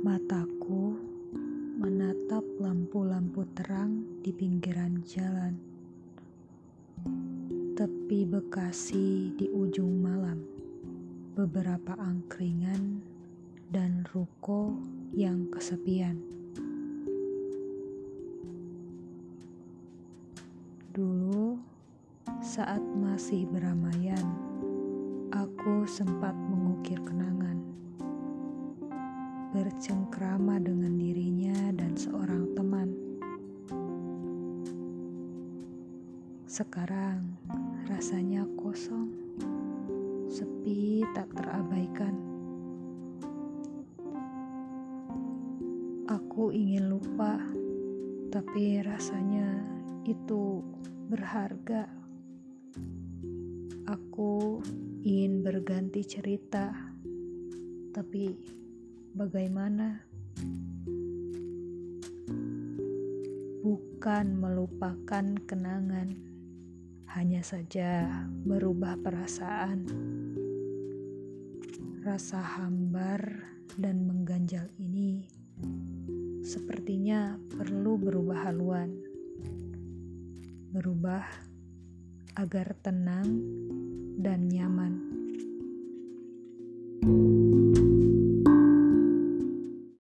Mataku menatap lampu-lampu terang di pinggiran jalan. Tepi Bekasi di ujung malam. Beberapa angkringan dan ruko yang kesepian. Dulu saat masih beramaian, aku sempat mengukir kenangan bercengkrama dengan dirinya dan seorang teman. Sekarang rasanya kosong, sepi tak terabaikan. Aku ingin lupa, tapi rasanya itu berharga. Aku ingin berganti cerita, tapi bagaimana? Bukan melupakan kenangan hanya saja merubah perasaan. Rasa hambar dan mengganjal ini sepertinya perlu berubah haluan. Berubah agar tenang dan nyaman. thank you